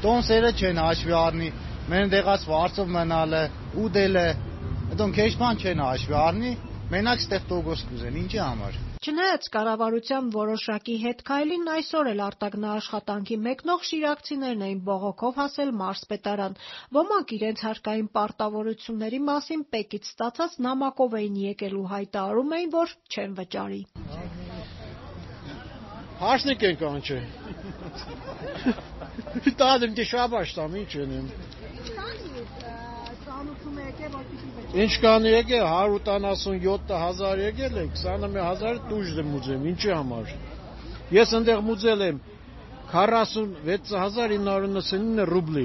տոնսերը չեն հաշվի առնի, մեր դեղած վարձով մնալը, ուդելը, դոն քեջ բան չեն հաշվի առնի, մենակ ստեղ տոկոս կուզեն, ինչի համար։ Չնայած կառավարության որոշակի հետ քայլին այսօր էլ արտագնաաշխատանքի մեկնող շիրակցիներն էին բողոքով հասել մարզպետարան։ Ոմանք իրենց հարկային պարտավորությունների մասին ՊԵԿ-ից ստացած նամակով էին եկել ու հայտարարում էին, որ չեն վճարի։ Հարսնիկ ենք անչե։ Տադեմ դե շաբաշ տամ ինչ ենեմ։ Ինչ կան եկել 177 եկել է 21000 տուժ եմ ուզեմ ինչի համար Ես այնտեղ մուծել եմ 46999 ռուբլի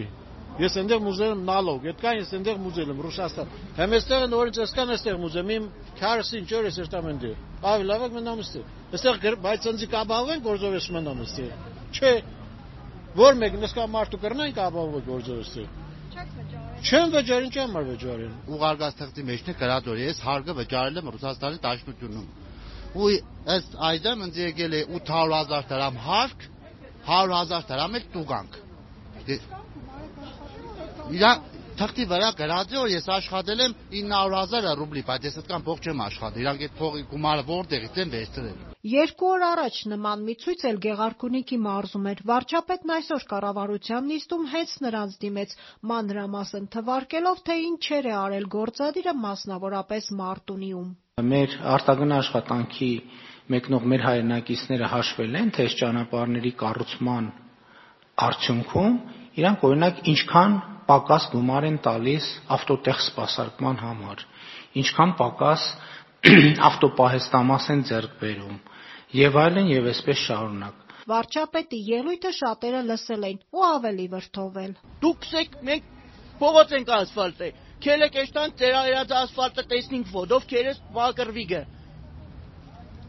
Ես այնտեղ մուծել եմ նալոգ, այդքան ես այնտեղ մուծել եմ Ռուսաստան։ Հəm այստեղ նորից այսքան այստեղ մուծեմ, իմ քարսին ճոր ես երտամենդի։ Ավելի լավ է մնամ այստեղ։ Այստեղ բայց ընձի կաբավեն գործով ես մնամ այստեղ։ Չէ։ Որ մեկն ասկա մարդու կրնային կաբավը գործով այստեղ։ Չեմ վճարին, չեմ մար վճարին։ Ուղարկաստեղծի մեջն է գրած որ ես հարգը վճարել եմ Ռուսաստանի Դաշնությունում։ Ու ըստ այդեմ ինձ եկել է 800.000 դրամ հարկ, 100.000 դրամ էլ տուգանք։ Իրա թղթի վրա գրած է որ ես աշխատել եմ 900.000 ռուբլի, բայց ես այդքան փող չեմ աշխատել։ Իրանք այդ փողի գումարը որտեղից են վերցրել։ Երկու օր առաջ նման մի ցույց էլ Գեղարքունիքի մարզում էր։ Վարչապետն այսօր կառավարության նիստում հենց նրանց դիմեց, մանրամասն թվարկելով, թե ինչեր է արել գործադիրը մասնավորապես Մարտունիում։ Մեր արտագնա աշխատանքի մեկնող մեր հայրենակիցները հաշվել են, թե այս ճանապարհների կառուցման արդյունքում իրանք օրինակ ինչքան պակաս գումար են տալիս ավտոտեղ սպասարկման համար, ինչքան պակաս ավտոպահեստամաս են ձեռք բերում եւ այլն եւ այսպես շարունակ։ Վարչապետի ելույթը շատերը լսել էին ու ավելի վրդովել։ Դուք եք մենք փողոց ենք ասֆալտը։ Քելեք էստան ծերայած ասֆալտը տեսնինք ոդով քերես վակրվիգը։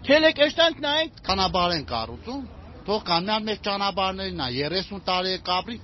Քելեք էստան նայենք կանաբար են կառուցում։ Թող կանան մեր ճանապարհներն է 30 տարի է կապրի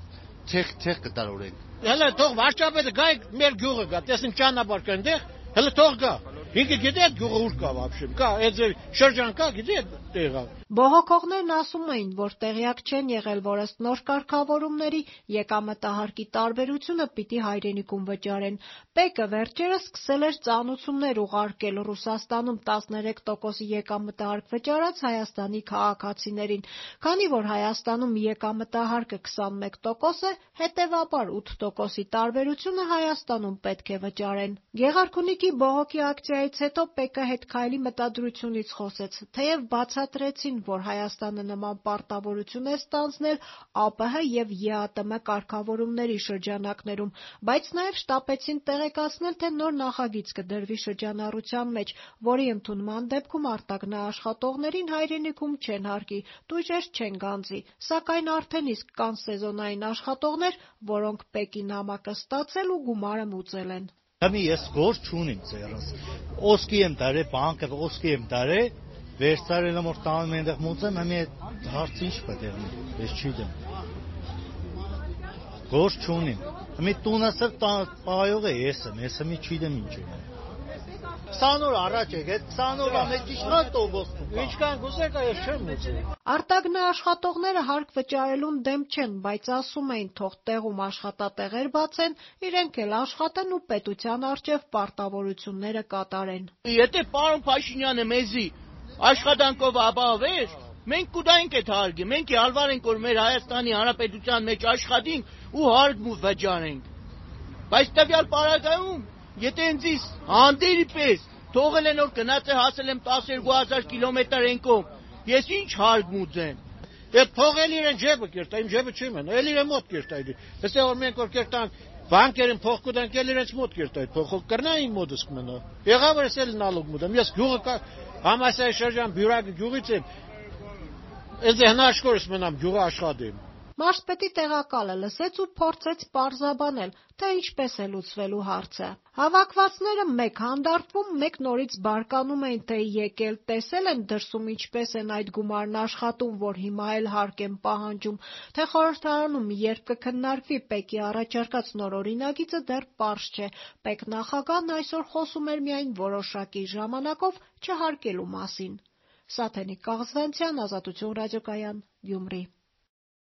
ցեխ ցեխ կտարորենք։ Հələ թող վարչապետը գա մեր գյուղը գա, տեսնենք ճանապարհ կնդեղ, հələ թող գա։ Ինքը գիտի այդ գյուղը ուր կա вообще։ Կա, այդ շրջան կա, գիտի այդ տեղը։ Բողոքողներն ասում էին, որ տեղյակ չեն եղել, որ ըստ նոր կարգավորումների եկամտահարկի տարբերությունը պիտի հայրենիքում վճարեն։ ՊԵԿ-ը վերջերս սկսել էր ծանուցումներ ուղարկել Ռուսաստանում 13%-ի եկամտահարկ վճարած Հայաստանի քաղաքացիներին։ Քանի որ Հայաստանում եկամտահարկը 21% է, հետևաբար 8%-ի տարբերությունը Հայաստանում պետք է վճարեն։ Գեղարքունիքի բողոքի ակցիայից հետո ՊԵԿ-ը հետ քայլի մտադրությունից խոսեց, թեև բացատրեցին, որ Հայաստանը նման պարտավորություն է ստանձնել ԱՊՀ և ԵԱՏՄ կարգավորումների շրջանակներում, բայց նաև շտապեցին տեղեկացնել, թե նոր նախագիծ կդրվի շրջանառության մեջ, որի ընդունման դեպքում արտագնաաշխատողներին հայրենիքում չեն հարկի, տույժեր չեն գանձի, սակայն արդեն իսկ կան սեզոնային աշխատողներ, որոնք ՊԵԿ-ի նամակը ստացել ու գումարը մուծել են։ Հիմա ես գործ չունիմ ծերս։ Օսկի եմ տարե, բանկը օսկի եմ տարե, վերցարել եմ որ տանում եմ այնտեղ մուծեմ, հիմա այդ հարց ինչ պետք է Ես չգիտեմ։ Գործ չունիմ։ Հիմա տունը սր պայող է ես եմ, ես հիմա չգիտեմ ինչ է։ 20 օր առաջ եք, այդ 20 օրվա մեջ ինչքան տոկոս կա։ Ինչքան կուզեք, ես չեմ ուզի։ Արտագնա աշխատողները հարկ վճարելուն դեմ չեն, բայց ասում էին, թող տեղում աշխատատեղեր բացեն, իրենք էլ աշխատեն ու պետության արժև պարտավորությունները կատարեն։ Եթե պարոն Փաշինյանը մեզի աշխատանքով ապահովեր, մենք կուտայինք այդ հարգը։ Մենք յալվար ենք, որ մեր Հայաստանի Հանրապետության մեջ աշխատենք ու հարկ վճարենք։ Բայց տվյալ պարագայում Եթե ինձ հանդերի պես թողել են որ գնաց է հասել եմ 12000 կիլոմետր ենկով, ես ինչ հարկ մուծեմ։ Այդ փողել իրեն ջեբը կերտա, իմ ջեբը չի մնա, էլ իրեն մոտ կերտա իդի։ Հեսա որ մենք որ կերտան բանկերին փող կուտանք, էլ իրենց մոտ կերտա այդ փողը կրնա իմ մոտս կմնա։ Եղավ որ էսել նալոգ մուտեմ, ես գյուղը կա համասայի շրջան բյուրակը գյուղից եմ։ Այս հնարշկորս մնամ գյուղը աշխատեմ։ Մարզպետի տեղակալը լսեց ու փորձեց պարզաբանել, թե ինչպես է լուծվելու հարցը։ Հավաքվածները մեկ հանդարտվում, մեկ նորից բարկանում էին, թե եկել, տեսել են դրսում ինչպես են այդ գումարն աշխատում, որ հիմա էլ հարկ են պահանջում, թե խորհրդարանում երբ կքննարկվի ՊԵԿ-ի առաջարկած նոր օրինագիծը դեռ պարզ չէ։ ՊԵԿ նախագահն այսօր խոսում էր միայն որոշակի ժամանակով չհարկելու մասին։ Սաթենիկ Կաղզվանցյան, Ազատություն ռադիոկայան, Գյումրի։